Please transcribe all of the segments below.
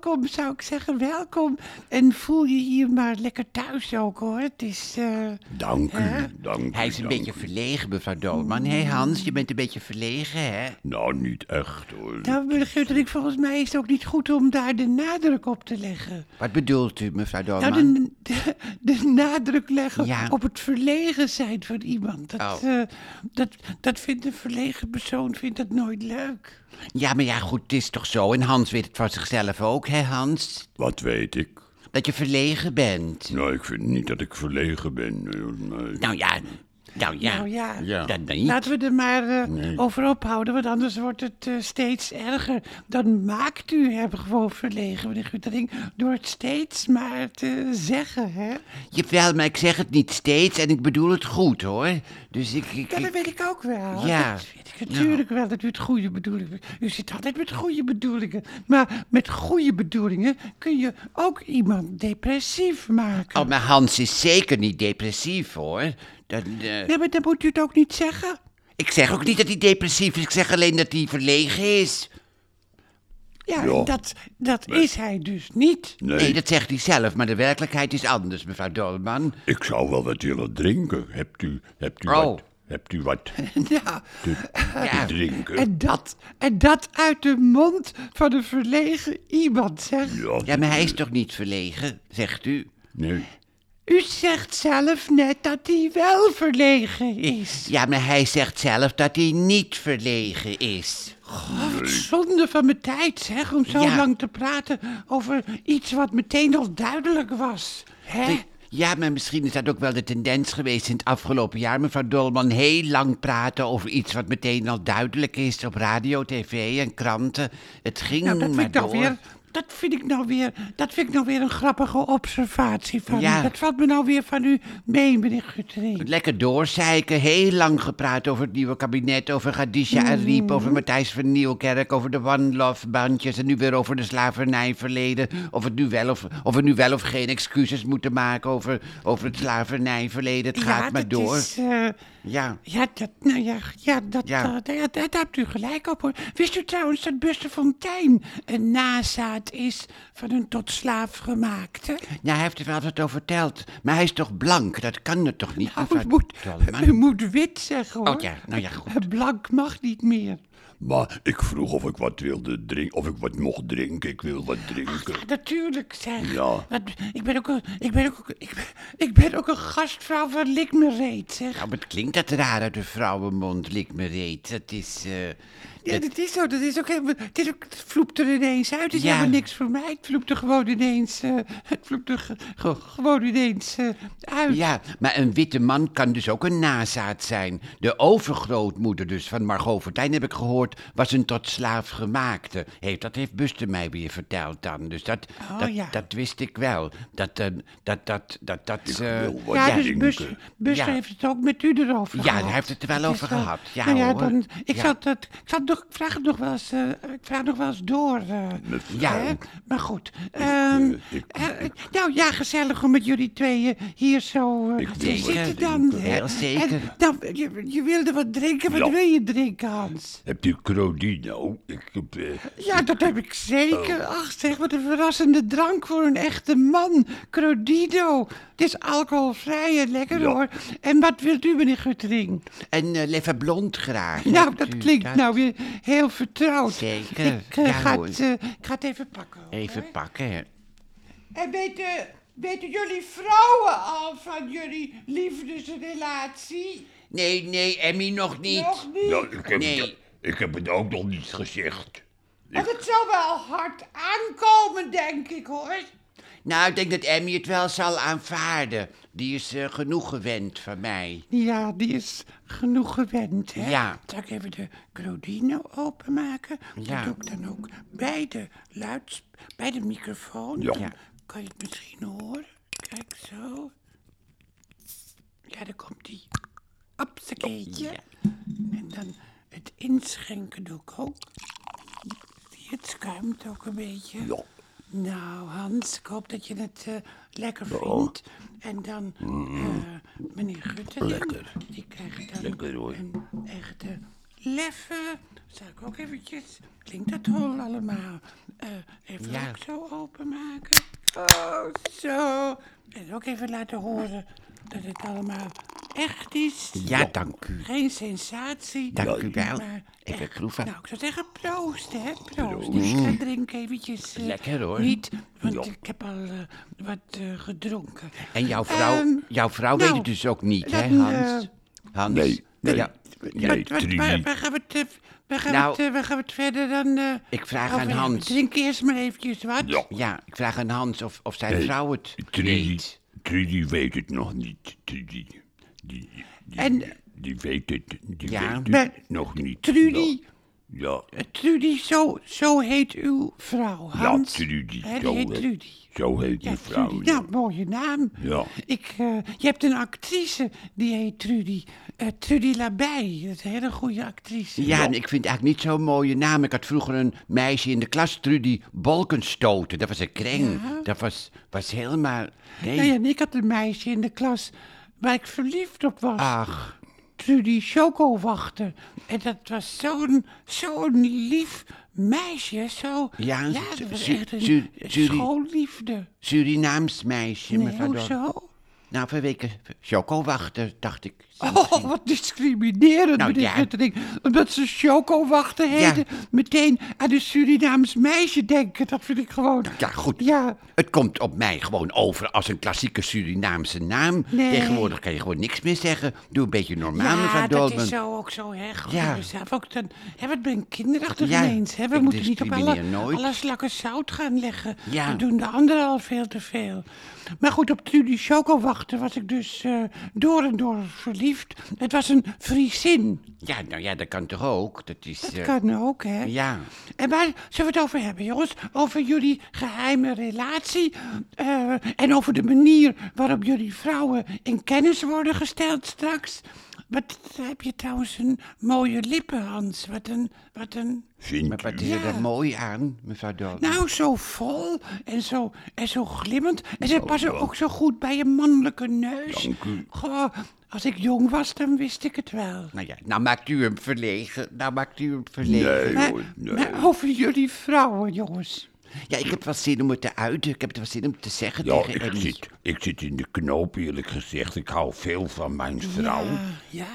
welkom zou ik zeggen, welkom. En voel je hier maar lekker thuis ook hoor. Het is, eh, Dank u, Hè? dank u. Hij is een dank beetje u. verlegen, mevrouw Dolman. Hé Hans, je bent een beetje verlegen, hè? Nou, niet echt hoor. nou meneer Guttering, volgens mij is het ook niet goed om daar de nadruk op te leggen. Wat bedoelt u, mevrouw Dolman? Nou, de, de, de nadruk leggen Ja. op het verlegen zijn van iemand. Dat, Oh. eh, dat, dat vindt een verlegen persoon vindt dat nooit leuk. Ja, maar ja, goed, het is toch zo. En Hans weet het van zichzelf ook, hè Hans? Wat weet ik? Dat je verlegen bent. Nou, ik vind niet dat ik verlegen ben. Nee. Nou ja, nou ja. Nou ja, Ja. Dat niet. laten we er maar eh, Nee. over ophouden, want anders wordt het eh, steeds erger. Dan maakt u hem gewoon verlegen, meneer Guttering, door het steeds maar te zeggen, hè? Jawel, maar ik zeg het niet steeds en ik bedoel het goed, hoor. Dus ik... ik, Ja, dat weet ik ook wel. Ja. Dat weet ik natuurlijk wel dat u het goede bedoelingen... U zit altijd met goede bedoelingen. Maar met goede bedoelingen kun je ook iemand depressief maken. Oh, maar Hans is zeker niet depressief, hoor. Eh, Ja, maar dan moet u het ook niet zeggen. Ik zeg ook niet dat hij depressief is. Ik zeg alleen dat hij verlegen is. Ja, Ja. dat, dat is hij dus niet. Nee, Nee, dat zegt hij zelf, maar de werkelijkheid is anders, mevrouw Dolman. ik zou wel wat willen drinken. Hebt u, hebt u Oh. wat? Hebt u wat Ja, te, Ja. te drinken? en dat, en dat uit de mond van een verlegen iemand, zeg. Ja, Ja, maar hij is toch niet verlegen, zegt u? Nee. U zegt zelf net dat hij wel verlegen is. Ja, maar hij zegt zelf dat hij niet verlegen is. Wat zonde van mijn tijd, zeg, om zo Ja. lang te praten over iets wat meteen al duidelijk was. Hè? Ja, maar misschien is dat ook wel de tendens geweest in het afgelopen jaar, mevrouw Dolman. Heel lang praten over iets wat meteen al duidelijk is op radio, tv en kranten. Het ging Nou, dat maar vind, ik door. weer, dat, vind ik nou weer, dat vind ik nou weer een grappige observatie van Ja. u. Dat valt me nou weer van u mee, meneer Guttering. Lekker doorzeiken, heel lang gepraat over het nieuwe kabinet, over Gadisha Ariep, Mhm. over Matthijs van Nieuwkerk, over de One Love bandjes en nu weer over de slavernijverleden. Of, het nu wel of, of we nu wel of geen excuses moeten maken over, over het slavernijverleden. Het gaat maar door. Is, eh, Ja. ja, dat, nou ja, ja, dat, Ja. eh, daar, daar, daar hebt u gelijk op hoor. Wist u trouwens dat Buster Fontein een is van een tot slaaf gemaakte? Nou, hij heeft er wel wat over verteld. Maar hij is toch blank? Dat kan het toch niet, Nou, u moet, u moet wit zeggen hoor. Oh ja, nou ja, goed. Blank mag niet meer. Maar ik vroeg of ik wat wilde drinken, of ik wat mocht drinken. Ik wil wat drinken. Ja, natuurlijk zeg. Ja. Ik, ben ook een, ik, ben ook, ik, ben, ik ben ook een gastvrouw van Lik me reet, zeg. Nou, wat klinkt dat raar uit de vrouwenmond, lik me reet. Dat is... eh, Ja, dat is zo. Dat is ook helemaal, het, is ook, het vloept er ineens uit. Het is Ja. helemaal niks voor mij. Het vloept er gewoon ineens, eh, het vloept er ge- ge- gewoon ineens eh, uit. Ja, maar een witte man kan dus ook een nazaat zijn. De overgrootmoeder dus van Margot Fortuyn, heb ik gehoord, was een tot slaaf gemaakte. Heeft, dat heeft Buster mij weer verteld dan. Dus dat, Oh, dat, ja. dat wist ik wel. Dat, eh, dat, dat, dat, dat... eh, Ja, dus Buster Ja. heeft het ook met u erover Ja, gehad. hij heeft het er wel Dat over wel- gehad. Ja, nou ja, hoor. dan, ik, Ja. zal het, ik, zal nog, ik vraag het nog wel eens, eh, ik vraag nog wel eens door. eh, Ja. Maar goed. ehm, ik- eh, nou ja, gezellig om met jullie tweeën hier zo eh, Ik te zitten dan. Heel En- zeker. En, nou, je, je wilde wat drinken. Wat Ja. wil je drinken, Hans? Hebt u Crodino? Ik heb... eh, Ja, dat heb ik zeker. Ach, zeg, wat een verrassende drank voor een echte man. Crodido. Het is alcoholvrij en lekker Ja. hoor. En wat wilt u, meneer Guttering? En eh Leffe Blond graag. Nou, Hebt dat u klinkt dat? nou weer heel vertrouwd. Zeker, Ik, eh, ja, ga, hoor. het, eh, ik ga het even pakken. hoor. Even pakken, hè. En weten, weten jullie vrouwen al van jullie liefdesrelatie? Nee, nee, Emmy nog niet. Nog niet? nou, ik, heb Nee. Ik heb het ook nog niet gezegd. Want het zal wel hard aankomen, denk ik hoor. Nou, ik denk dat Emmy het wel zal aanvaarden. Die is eh, genoeg gewend van mij. Ja, die is genoeg gewend, hè? Ja. Zal ik even de Crodino openmaken? Ja. Dat doe ik dan ook bij de luids... bij de microfoon. Ja. Dan kan je het misschien horen. Kijk zo. Ja, daar komt die. Opsakeetje. En dan het inschenken doe ik ook. Het schuimt ook een beetje. Ja. Nou, Hans, ik hoop dat je het eh, lekker vindt. En dan, eh, meneer Guttering, Lekker. die krijgt dan Lekker, hoor. een echte leffe. Zal ik ook eventjes, klinkt dat hol allemaal, Eh, even Ja. ook zo openmaken. Oh, zo. En ook even laten horen dat het allemaal echt is. Ja, dank u. Geen sensatie. Dank u wel. Maar Even echt. proeven. Nou, ik zou zeggen proost, hè. Proost. Dus ik ga drinken eventjes. eh, Lekker, hoor. Niet, want Ja. ik heb al eh, wat eh, gedronken. En jouw vrouw, Ehm, jouw vrouw weet nou, het dus ook niet, hè, Hans? Hans? Nee, nee. Ja, Nee, wat, wat, Trudy. waar, waar gaan we het, eh, waar gaan Nou, we het, eh, waar gaan we het verder dan... eh, ik vraag over aan hebben? Hans. Drink eerst maar eventjes wat. Ja. Ja, ik vraag aan Hans of, of zijn Nee, vrouw het Trudy, weet. Trudy weet het nog niet. Trudy, die, die, En- die weet het, die Ja. weet het Maar- nog niet. Trudy, Ja, Trudy, zo, zo heet uw vrouw, ja, Hans. Trudy. Hè, die zo, heet Trudy. Zo heet Ja, die vrouw. Trudy. Nou, mooie naam. Ja. Ik, eh, je hebt een actrice, die heet Trudy. Eh, Trudy Labij, dat is een hele goede actrice. Ja, en ik vind het eigenlijk niet zo'n mooie naam. Ik had vroeger een meisje in de klas, Trudy Bolkenstoten. Dat was een kreng. Ja. Dat was, was helemaal... Nee, Nou ja, en ik had een meisje in de klas waar ik verliefd op was. ach, Trudy Chocowachter. En dat was zo'n zo'n lief meisje. Zo, Ja, ja dat was Su- echt een schoolliefde. Surinaams meisje, Nee, mevrouw Dor. hoezo? Nou, vanwege chocowachter, dacht ik. Oh, wat discriminerend, Nou, meneer ja. Omdat ze Chocowachter heette, meteen aan een Surinaams meisje denken. Dat vind ik gewoon... Ja, goed. Ja, Het komt op mij gewoon over als een klassieke Surinaamse naam. Nee. Tegenwoordig kan je gewoon niks meer zeggen. Doe een beetje normaal, mevrouw ja dat Dolman. is zo ook zo, hè. Ja. zelf ook dan, hè, wat ben kinderachtig Ja, ineens, hè. We moeten niet op alle, discrimineer nooit. alle slakken zout gaan leggen. Ja. Dat doen de anderen al veel te veel. Maar goed, op Trudy Chocowachter was ik dus eh, door en door verliefd. Het was een Friesin. Ja, nou ja, dat kan toch ook? Dat is... Dat eh, kan ook, hè. Ja. En waar zullen we het over hebben, jongens? Over jullie geheime relatie. eh, en over de manier waarop jullie vrouwen in kennis worden gesteld straks. Wat heb je trouwens een mooie lippen, Hans. Wat een, wat een... Vindt Maar wat u? is er Ja. dan mooi aan, mevrouw Dolman? Nou, zo vol en zo, en zo glimmend. En ze passen ook zo goed bij je mannelijke neus. Dank u. Goh, als ik jong was, dan wist ik het wel. Nou ja, nou maakt u hem verlegen. Nou maakt u hem verlegen. Nee hoor, nee. maar over jullie vrouwen, jongens. Ja, ik heb wel zin om het te uiten. Ik heb het wel zin om te zeggen Ja, tegen ik Ellie. zit, ik zit in de knoop, eerlijk gezegd. Ik hou veel van mijn vrouw. Ja,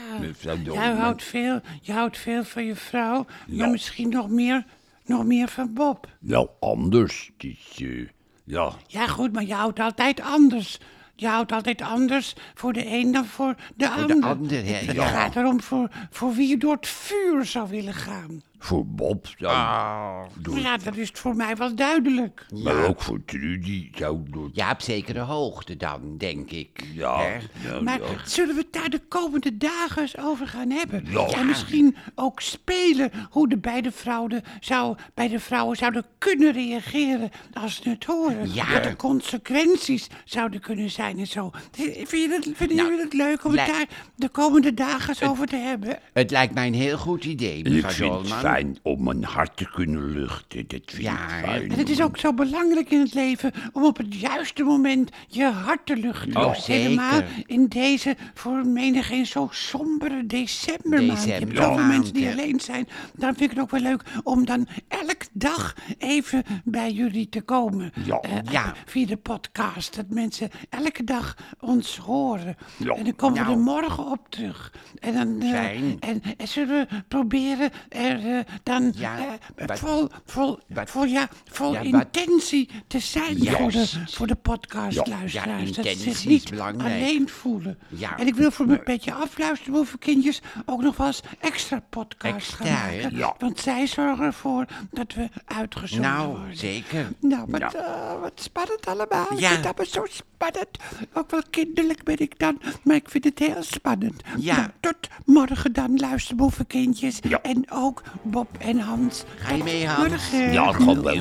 ja. Jij houdt veel, je houdt veel van je vrouw, Ja. maar misschien nog meer, nog meer van Bob. Nou, anders. Het is, eh, ja, Ja, goed, maar je houdt altijd anders. Je houdt altijd anders voor de een dan voor de Voor ander. de ander, hè? Het Ja. gaat erom voor, voor wie je door het vuur zou willen gaan. Voor Bob zou door, Ja, dat is voor mij wel duidelijk. maar ook voor Trudy zou door... Ja, op zekere hoogte dan, denk ik. Ja, ja, Maar ja. zullen we het daar de komende dagen eens over gaan hebben? Ja. En misschien ook spelen hoe de beide vrouwen, zou, beide vrouwen zouden kunnen reageren als ze het horen. Ja. Wat de consequenties zouden kunnen zijn en zo. Vind je het, vinden Nou, jullie het leuk om het daar de komende dagen eens over te hebben? Het lijkt mij een heel goed idee, mevrouw om mijn hart te kunnen luchten. Dat vind Ja, ik fijn. En het is ook zo belangrijk in het leven om op het juiste moment je hart te luchten. Oh, Helemaal in deze voor menigeen zo sombere decembermaand. Je hebt zoveel mensen die alleen zijn. Dan vind ik het ook wel leuk om dan elke dag even bij jullie te komen. Ja. Eh, Ja. Via de podcast. Dat mensen elke dag ons horen. Ja. En dan komen we Nou. er morgen op terug. En dan eh, Fijn. en, en zullen we proberen er eh, dan Ja, eh, wat- vol, vol, wat- vol, ja, vol Ja, wat- intentie te zijn voor de, voor de podcastluisteraars. Ja, dat ze zich is niet belangrijk. alleen voelen. En ik wil voor mijn petje afluisteren, hoeveel kindjes, ook nog wel eens extra podcast Extra, gaan maken. Want zij zorgen ervoor dat we uitgezonden Nou, worden. zeker. Nou, wat, Ja. eh, wat spannend allemaal. Ja. Ik vind dat maar zo spannend. Ook wel kinderlijk ben ik dan, maar ik vind het heel spannend. Ja. Nou, tot morgen dan, luisterboevenkindjes. En ook Bob en Hans. Ga je mee, Hans? morgen. Ja, gewoon wel.